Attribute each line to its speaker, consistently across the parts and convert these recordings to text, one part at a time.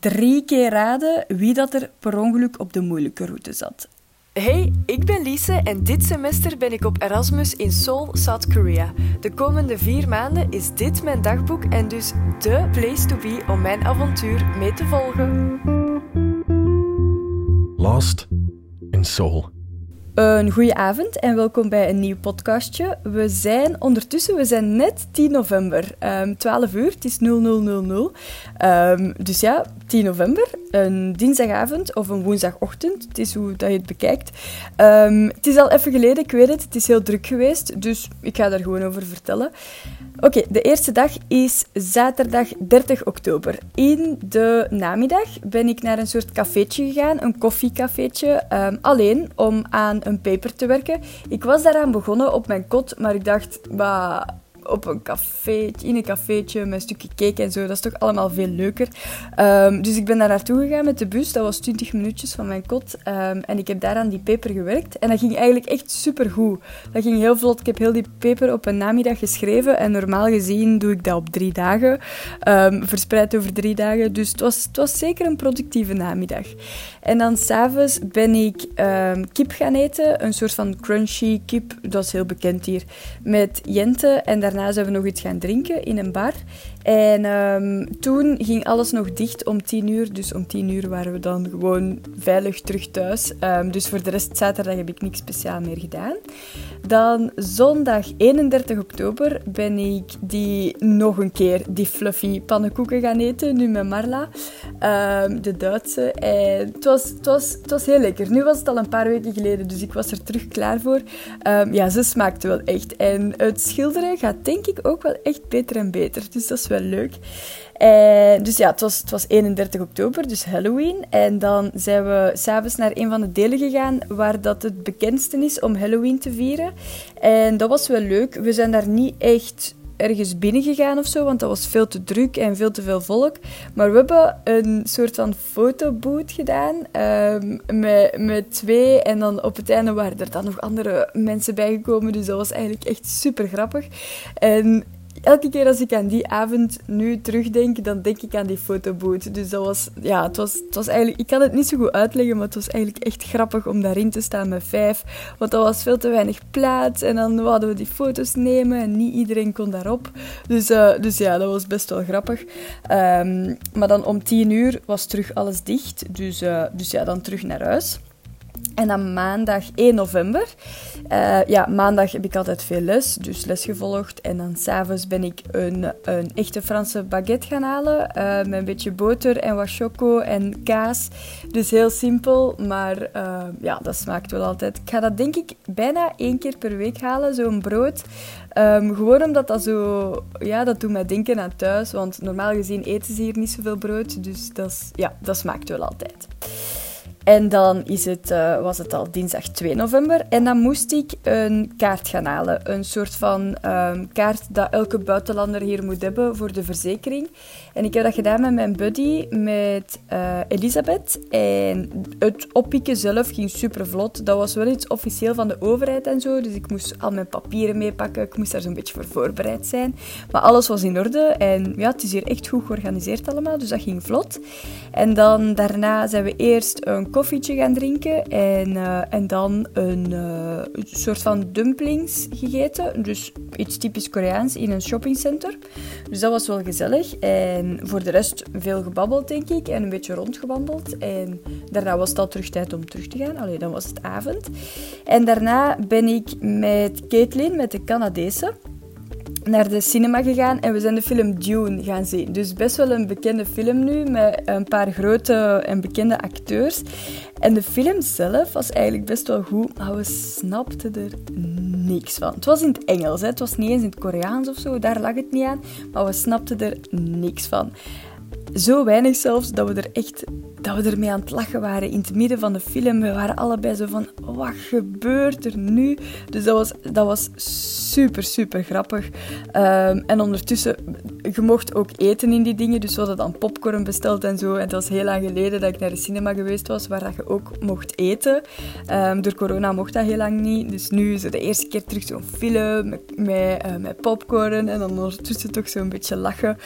Speaker 1: drie keer raden wie dat er per ongeluk op de moeilijke route zat.
Speaker 2: Hey, ik ben Lise en dit semester ben ik op Erasmus in Seoul, South Korea. De komende vier maanden is dit mijn dagboek en dus de place to be om mijn avontuur mee te volgen.
Speaker 3: Lost in Seoul.
Speaker 1: Een goede avond en welkom bij een nieuw podcastje. We zijn ondertussen, we zijn net 10 november, um, 12 uur, het is 0000. Um, dus ja, 10 november, een dinsdagavond of een woensdagochtend, het is hoe dat je het bekijkt. Um, het is al even geleden, ik weet het, het is heel druk geweest, dus ik ga daar gewoon over vertellen. Oké, de eerste dag is zaterdag 30 oktober. In de namiddag ben ik naar een soort cafeetje gegaan, een koffiecafeetje, um, alleen om aan een paper te werken. Ik was daaraan begonnen op mijn kot, maar ik dacht, bah, op een cafeetje, in een cafeetje met een stukje cake en zo. Dat is toch allemaal veel leuker. Um, dus ik ben daar naartoe gegaan met de bus. Dat was 20 minuutjes van mijn kot. Um, en ik heb daar aan die peper gewerkt. En dat ging eigenlijk echt super goed. Dat ging heel vlot. Ik heb heel die peper op een namiddag geschreven. En normaal gezien doe ik dat op drie dagen. Um, verspreid over drie dagen. Dus het was, het was zeker een productieve namiddag. En dan s'avonds ben ik kip gaan eten. Een soort van crunchy kip. Dat is heel bekend hier. Met jente. En daar daarna zijn we nog iets gaan drinken in een bar. En um, toen ging alles nog dicht om tien uur. Dus om tien uur waren we dan gewoon veilig terug thuis. Um, dus voor de rest zaterdag heb ik niks speciaal meer gedaan. Dan zondag 31 oktober ben ik die nog een keer die fluffy pannenkoeken gaan eten. Nu met Marla, um, de Duitse. En het was, het, was, het was heel lekker. Nu was het al een paar weken geleden, dus ik was er terug klaar voor. ja, ze smaakte wel echt. En het schilderen gaat denk ik ook wel echt beter en beter. Dus dat is wel leuk. En, dus ja, het was, het was 31 oktober, dus Halloween. En dan zijn we s'avonds naar een van de delen gegaan waar dat het bekendste is om Halloween te vieren. En dat was wel leuk. We zijn daar niet echt ergens binnen gegaan of zo, want dat was veel te druk en veel te veel volk. Maar we hebben een soort van fotoboot gedaan um, met, met twee. En dan op het einde waren er dan nog andere mensen bijgekomen. Dus dat was eigenlijk echt super grappig. En elke keer als ik aan die avond nu terugdenk, dan denk ik aan die fotoboot. Dus dat was, ja, het was, het was eigenlijk, ik kan het niet zo goed uitleggen, maar het was eigenlijk echt grappig om daarin te staan met vijf. Want dat was veel te weinig plaats en dan wilden we die foto's nemen en niet iedereen kon daarop. Dus, uh, dus ja, dat was best wel grappig. Um, maar dan om tien uur was terug alles dicht, dus, uh, dus ja, dan terug naar huis. En dan maandag 1 november. Uh, ja, maandag heb ik altijd veel les, dus les gevolgd. En dan s'avonds ben ik een, een echte Franse baguette gaan halen. Uh, met een beetje boter en wat choco en kaas. Dus heel simpel, maar uh, ja, dat smaakt wel altijd. Ik ga dat denk ik bijna één keer per week halen, zo'n brood. Um, gewoon omdat dat zo... Ja, dat doet mij denken aan thuis. Want normaal gezien eten ze hier niet zoveel brood. Dus dat, ja, dat smaakt wel altijd. En dan is het, uh, was het al dinsdag 2 november. En dan moest ik een kaart gaan halen. Een soort van um, kaart dat elke buitenlander hier moet hebben voor de verzekering. En ik heb dat gedaan met mijn buddy, met uh, Elisabeth. En het oppikken zelf ging super vlot. Dat was wel iets officieel van de overheid en zo. Dus ik moest al mijn papieren meepakken. Ik moest daar zo'n beetje voor voorbereid zijn. Maar alles was in orde. En ja, het is hier echt goed georganiseerd allemaal. Dus dat ging vlot. En dan daarna zijn we eerst een koffietje gaan drinken en, uh, en dan een uh, soort van dumplings gegeten. Dus iets typisch Koreaans in een shoppingcenter. Dus dat was wel gezellig. En voor de rest veel gebabbeld, denk ik. En een beetje rondgewandeld. En daarna was het al terug tijd om terug te gaan. Allee, dan was het avond. En daarna ben ik met Caitlin, met de Canadese naar de cinema gegaan en we zijn de film Dune gaan zien. Dus best wel een bekende film nu met een paar grote en bekende acteurs. En de film zelf was eigenlijk best wel goed, maar we snapten er niks van. Het was in het Engels, hè. het was niet eens in het Koreaans of zo, daar lag het niet aan, maar we snapten er niks van. Zo weinig zelfs dat we er echt dat we ermee aan het lachen waren in het midden van de film. We waren allebei zo van, wat gebeurt er nu? Dus dat was, dat was super, super grappig. Um, en ondertussen je mocht ook eten in die dingen, dus we hadden dan popcorn besteld en zo. En het was heel lang geleden dat ik naar de cinema geweest was, waar dat je ook mocht eten. Um, door corona mocht dat heel lang niet, dus nu is het de eerste keer terug zo'n film met, met, uh, met, popcorn en dan ondertussen toch zo'n beetje lachen.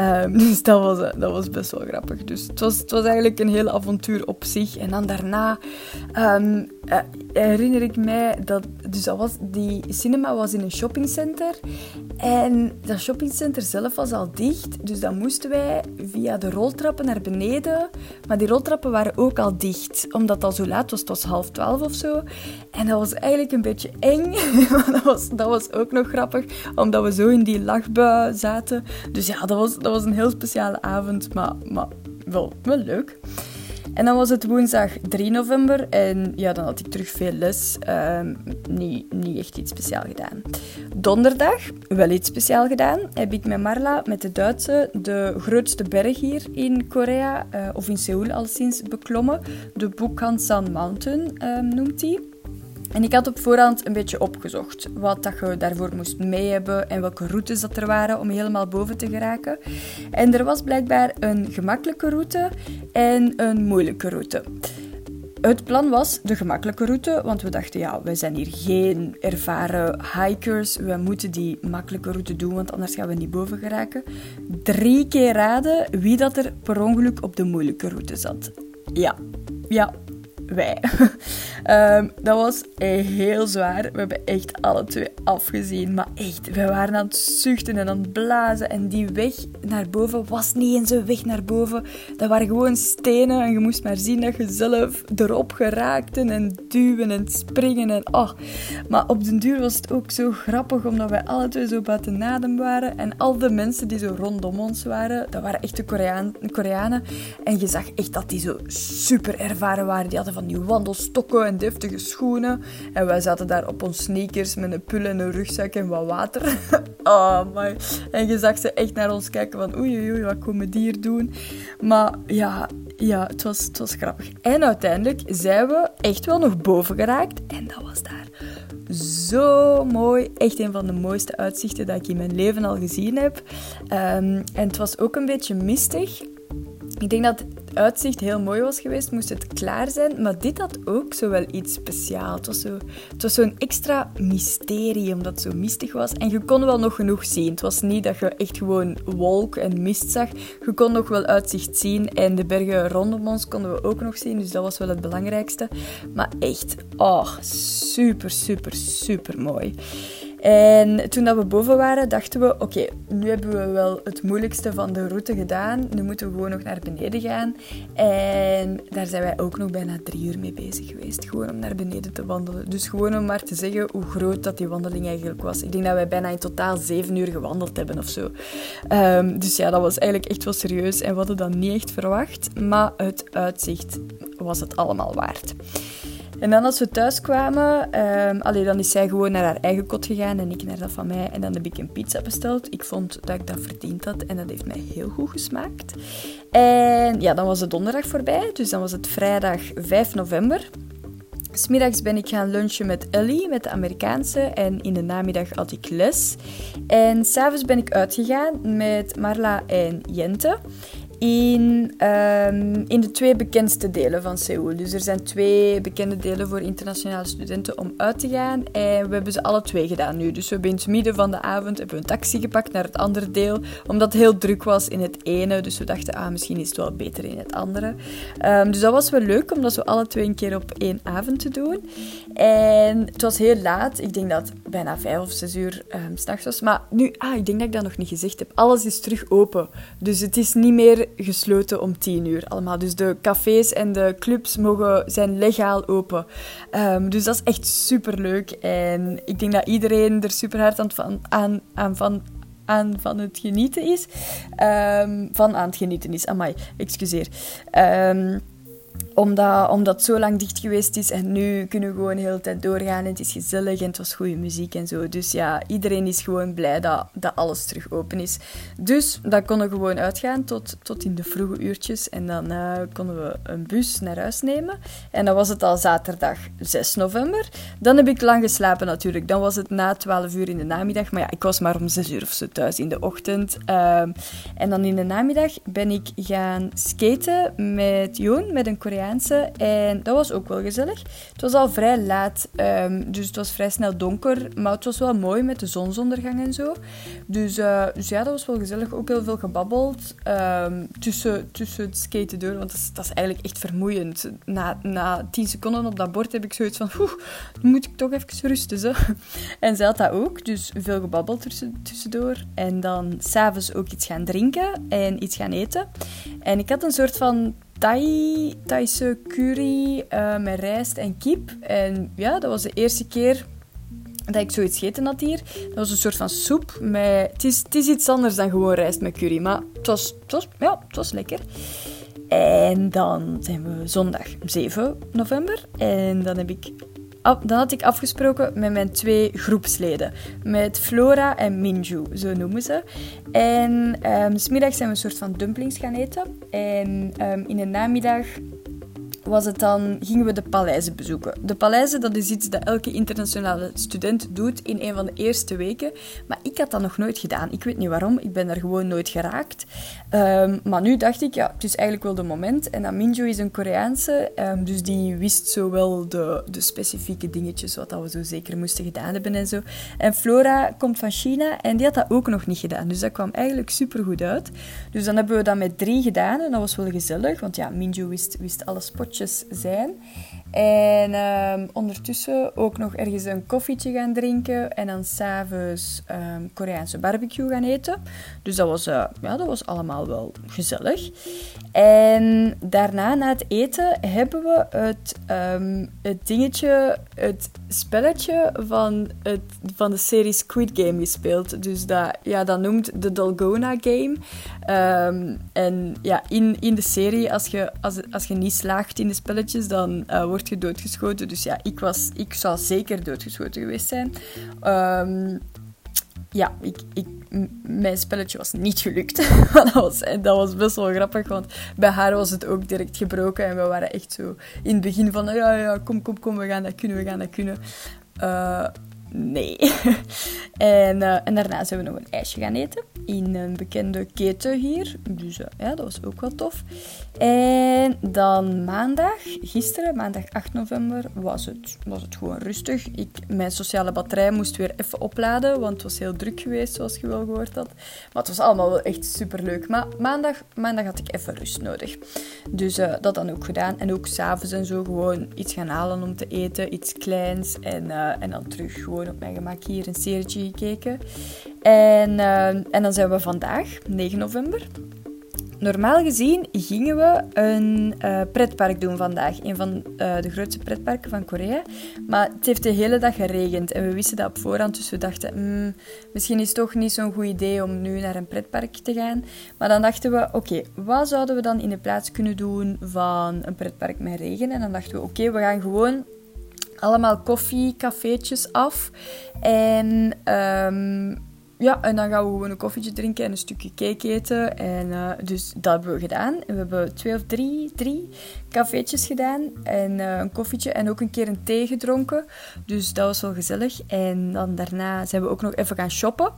Speaker 1: Um, dus dat was, dat was best wel grappig. Dus het was, het was eigenlijk een heel avontuur op zich. En dan daarna um, uh, herinner ik mij dat, dus dat was, die cinema was in een shoppingcenter. En dat shoppingcenter zelf was al dicht, dus dan moesten wij via de roltrappen naar beneden. Maar die roltrappen waren ook al dicht, omdat het al zo laat was. Was half twaalf of zo. En dat was eigenlijk een beetje eng, maar dat was, dat was ook nog grappig, omdat we zo in die lachbui zaten. Dus ja, dat was, dat was een heel speciale avond, maar, maar wel, wel leuk. En dan was het woensdag 3 november en ja, dan had ik terug veel les. Um, niet, niet echt iets speciaal gedaan. Donderdag, wel iets speciaal gedaan, heb ik met Marla, met de Duitse, de grootste berg hier in Korea, uh, of in Seoul al sinds, beklommen. De Bukhansan Mountain um, noemt hij. En ik had op voorhand een beetje opgezocht wat dat je daarvoor moest mee hebben en welke routes dat er waren om helemaal boven te geraken. En er was blijkbaar een gemakkelijke route en een moeilijke route. Het plan was de gemakkelijke route, want we dachten, ja, wij zijn hier geen ervaren hikers. We moeten die makkelijke route doen, want anders gaan we niet boven geraken. Drie keer raden wie dat er per ongeluk op de moeilijke route zat. Ja, ja, wij. um, dat was heel zwaar. We hebben echt alle twee afgezien. Maar echt, we waren aan het zuchten en aan het blazen. En die weg naar boven was niet eens een weg naar boven. Dat waren gewoon stenen. En je moest maar zien dat je zelf erop geraakte. En duwen en springen. En, oh. Maar op den duur was het ook zo grappig. Omdat wij alle twee zo buiten adem waren. En al de mensen die zo rondom ons waren. Dat waren echte Koreaan, Koreanen. En je zag echt dat die zo super ervaren waren. Die hadden van die wandelstokken en deftige schoenen. En wij zaten daar op ons sneakers met een pul en een rugzak en wat water. oh my. En je zag ze echt naar ons kijken van oei oei wat komen die hier doen? Maar ja, ja het, was, het was grappig. En uiteindelijk zijn we echt wel nog boven geraakt. En dat was daar zo mooi. Echt een van de mooiste uitzichten dat ik in mijn leven al gezien heb. Um, en het was ook een beetje mistig. Ik denk dat uitzicht heel mooi was geweest, moest het klaar zijn. Maar dit had ook zo wel iets speciaals. Het was, zo, het was zo'n extra mysterie, omdat het zo mistig was. En je kon wel nog genoeg zien. Het was niet dat je echt gewoon wolk en mist zag. Je kon nog wel uitzicht zien. En de bergen rondom ons konden we ook nog zien. Dus dat was wel het belangrijkste. Maar echt, oh, super, super, super mooi. En toen dat we boven waren, dachten we: oké, nu hebben we wel het moeilijkste van de route gedaan. Nu moeten we gewoon nog naar beneden gaan. En daar zijn wij ook nog bijna drie uur mee bezig geweest. Gewoon om naar beneden te wandelen. Dus gewoon om maar te zeggen hoe groot dat die wandeling eigenlijk was. Ik denk dat wij bijna in totaal zeven uur gewandeld hebben of zo. Um, dus ja, dat was eigenlijk echt wel serieus. En we hadden dat niet echt verwacht. Maar het uitzicht was het allemaal waard. En dan als we thuis kwamen, um, dan is zij gewoon naar haar eigen kot gegaan en ik naar dat van mij. En dan heb ik een pizza besteld. Ik vond dat ik dat verdiend had en dat heeft mij heel goed gesmaakt. En ja, dan was het donderdag voorbij, dus dan was het vrijdag 5 november. Smiddags ben ik gaan lunchen met Ellie, met de Amerikaanse, en in de namiddag had ik les. En s'avonds ben ik uitgegaan met Marla en Jente in, um, in de twee bekendste delen van Seoul. Dus er zijn twee bekende delen voor internationale studenten om uit te gaan. En we hebben ze alle twee gedaan nu. Dus we hebben in het midden van de avond hebben we een taxi gepakt naar het andere deel. Omdat het heel druk was in het ene. Dus we dachten, ah, misschien is het wel beter in het andere. Um, dus dat was wel leuk om dat zo alle twee een keer op één avond te doen. En het was heel laat. Ik denk dat het bijna vijf of zes uur um, s'nachts was. Maar nu, ah, ik denk dat ik dat nog niet gezegd heb. Alles is terug open. Dus het is niet meer gesloten om tien uur allemaal. Dus de cafés en de clubs mogen, zijn legaal open. Um, dus dat is echt super leuk. En ik denk dat iedereen er super hard aan, van, aan, aan van aan van het genieten is. Um, van aan het genieten is. Amai, excuseer. Um, omdat, omdat zo lang dicht geweest is en nu kunnen we gewoon de hele tijd doorgaan en het is gezellig en het was goede muziek en zo. Dus ja, iedereen is gewoon blij dat, dat alles terug open is. Dus dat konden we gewoon uitgaan tot, tot in de vroege uurtjes en dan uh, konden we een bus naar huis nemen. En dan was het al zaterdag 6 november. Dan heb ik lang geslapen natuurlijk. Dan was het na 12 uur in de namiddag, maar ja, ik was maar om 6 uur of zo thuis in de ochtend. Uh, en dan in de namiddag ben ik gaan skaten met Joon, met een Koreaan en dat was ook wel gezellig. Het was al vrij laat, um, dus het was vrij snel donker. Maar het was wel mooi met de zonsondergang en zo. Dus, uh, dus ja, dat was wel gezellig. Ook heel veel gebabbeld um, tussen, tussen het skaten door. Want dat is, eigenlijk echt vermoeiend. Na, na tien seconden op dat bord heb ik zoiets van... Oeh, moet ik toch even rusten. En zij had dat ook. Dus veel gebabbeld tussen, tussendoor. En dan s'avonds ook iets gaan drinken en iets gaan eten. En ik had een soort van Thai, Thaise curry uh, met rijst en kip. En ja, dat was de eerste keer dat ik zoiets gegeten had hier. Dat was een soort van soep. Met... Het, is, het is iets anders dan gewoon rijst met curry, maar het was, het was, ja, het was lekker. En dan zijn we zondag 7 november. En dan heb ik dan had ik afgesproken met mijn twee groepsleden. Met Flora en Minju, zo noemen ze. En um, smiddags zijn we een soort van dumplings gaan eten. En um, in de namiddag was het dan, gingen we de paleizen bezoeken. De paleizen, dat is iets dat elke internationale student doet in een van de eerste weken. Maar ik had dat nog nooit gedaan. Ik weet niet waarom, ik ben daar gewoon nooit geraakt. Um, maar nu dacht ik, ja, het is eigenlijk wel de moment. En Minjo is een Koreaanse, um, dus die wist zo wel de, de specifieke dingetjes, wat dat we zo zeker moesten gedaan hebben en zo. En Flora komt van China en die had dat ook nog niet gedaan. Dus dat kwam eigenlijk super goed uit. Dus dan hebben we dat met drie gedaan en dat was wel gezellig, want ja, Minjo wist, wist alle spotjes zijn. En um, ondertussen ook nog ergens een koffietje gaan drinken. En dan s'avonds um, Koreaanse barbecue gaan eten. Dus dat was, uh, ja, dat was allemaal wel gezellig. En daarna, na het eten, hebben we het, um, het dingetje, het spelletje van, het, van de serie Squid Game gespeeld. Dus dat, ja, dat noemt de Dalgona Game. en ja, in, in de serie, als je, als, als je niet slaagt in de spelletjes, dan uh, word je doodgeschoten. Dus ja, ik, was, ik zou zeker doodgeschoten geweest zijn. Um, ja, ik, ik, mijn spelletje was niet gelukt. dat, was, dat was best wel grappig, want bij haar was het ook direct gebroken. En we waren echt zo in het begin van, ja, ja, kom, kom, kom, we gaan dat kunnen, we gaan dat kunnen. Uh, nee. en, uh, en daarna zijn we nog een ijsje gaan eten in een bekende keten hier. Dus uh, ja, dat was ook wel tof. En dan maandag, gisteren, maandag 8 november, was het, was het gewoon rustig. Ik, mijn sociale batterij moest weer even opladen, want het was heel druk geweest, zoals je wel gehoord had. Maar het was allemaal wel echt superleuk. Maar maandag, maandag had ik even rust nodig. Dus uh, dat dan ook gedaan. En ook s'avonds en zo gewoon iets gaan halen om te eten, iets kleins. En, uh, en dan terug gewoon op mijn gemak hier een serietje gekeken. En, uh, en dan zijn we vandaag, 9 november. Normaal gezien gingen we een uh, pretpark doen vandaag. Een van uh, de grootste pretparken van Korea. Maar het heeft de hele dag geregend en we wisten dat op voorhand. Dus we dachten, mm, misschien is het toch niet zo'n goed idee om nu naar een pretpark te gaan. Maar dan dachten we, oké, wat zouden we dan in de plaats kunnen doen van een pretpark met regen? En dan dachten we, oké, we gaan gewoon allemaal koffie, cafeetjes af. En... Um, ja, en dan gaan we gewoon een koffietje drinken en een stukje cake eten. En uh, dus dat hebben we gedaan. En we hebben twee of drie, drie cafeetjes gedaan. En uh, een koffietje en ook een keer een thee gedronken. Dus dat was wel gezellig. En dan daarna zijn we ook nog even gaan shoppen.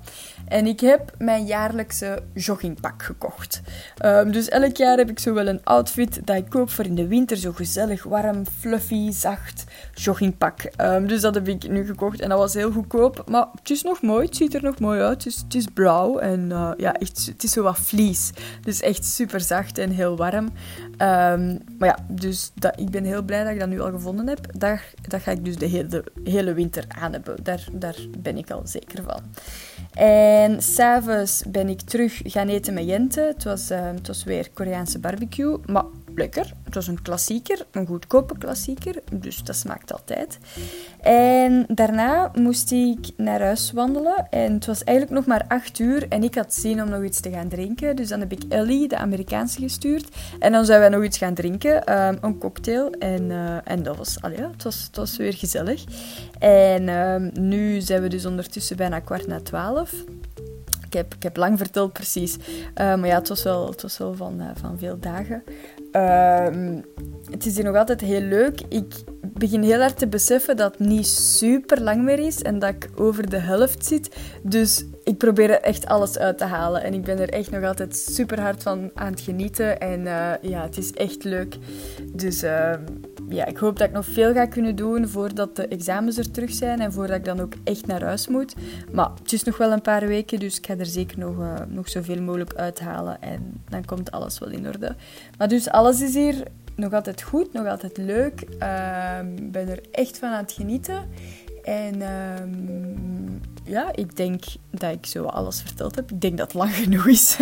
Speaker 1: En ik heb mijn jaarlijkse joggingpak gekocht. Um, dus elk jaar heb ik zo wel een outfit dat ik koop voor in de winter. Zo gezellig, warm, fluffy, zacht joggingpak. Um, dus dat heb ik nu gekocht en dat was heel goedkoop. Maar het is nog mooi, het ziet er nog mooi uit. Het is, het is blauw en uh, ja, echt, het is zo wat vlies. Dus echt super zacht en heel warm. Um, maar ja, dus dat, ik ben heel blij dat ik dat nu al gevonden heb. Dat, dat ga ik dus de hele, hele winter aan hebben. Daar, daar ben ik al zeker van. En s'avonds ben ik terug gaan eten met Jente. Het was, uh, het was weer Koreaanse barbecue. Maar lekker. Het was een klassieker, een goedkope klassieker, dus dat smaakt altijd. En daarna moest ik naar huis wandelen en het was eigenlijk nog maar acht uur en ik had zin om nog iets te gaan drinken. Dus dan heb ik Ellie, de Amerikaanse, gestuurd en dan zouden wij nog iets gaan drinken, ehm, een cocktail en, uh, en dat was, allee, het, was, het was weer gezellig. En ehm, nu zijn we dus ondertussen bijna kwart na twaalf. Ik heb, ik heb lang verteld precies. Uh, maar ja, het was wel, het was wel van, van veel dagen. Uh, het is hier nog altijd heel leuk. Ik begin heel hard te beseffen dat het niet super lang meer is en dat ik over de helft zit. Dus ik probeer er echt alles uit te halen. En ik ben er echt nog altijd super hard van aan het genieten. En uh, ja, het is echt leuk. Dus ehm, ja, ik hoop dat ik nog veel ga kunnen doen voordat de examens er terug zijn en voordat ik dan ook echt naar huis moet. Maar het is nog wel een paar weken, dus ik ga er zeker nog, uh, nog zoveel mogelijk uithalen en dan komt alles wel in orde. Maar dus alles is hier nog altijd goed, nog altijd leuk. Ik uh, ben er echt van aan het genieten. En um, ja, ik denk dat ik zo alles verteld heb. Ik denk dat het lang genoeg is.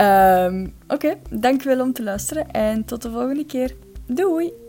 Speaker 1: um, Oké, okay, dankjewel om te luisteren en tot de volgende keer. Doei!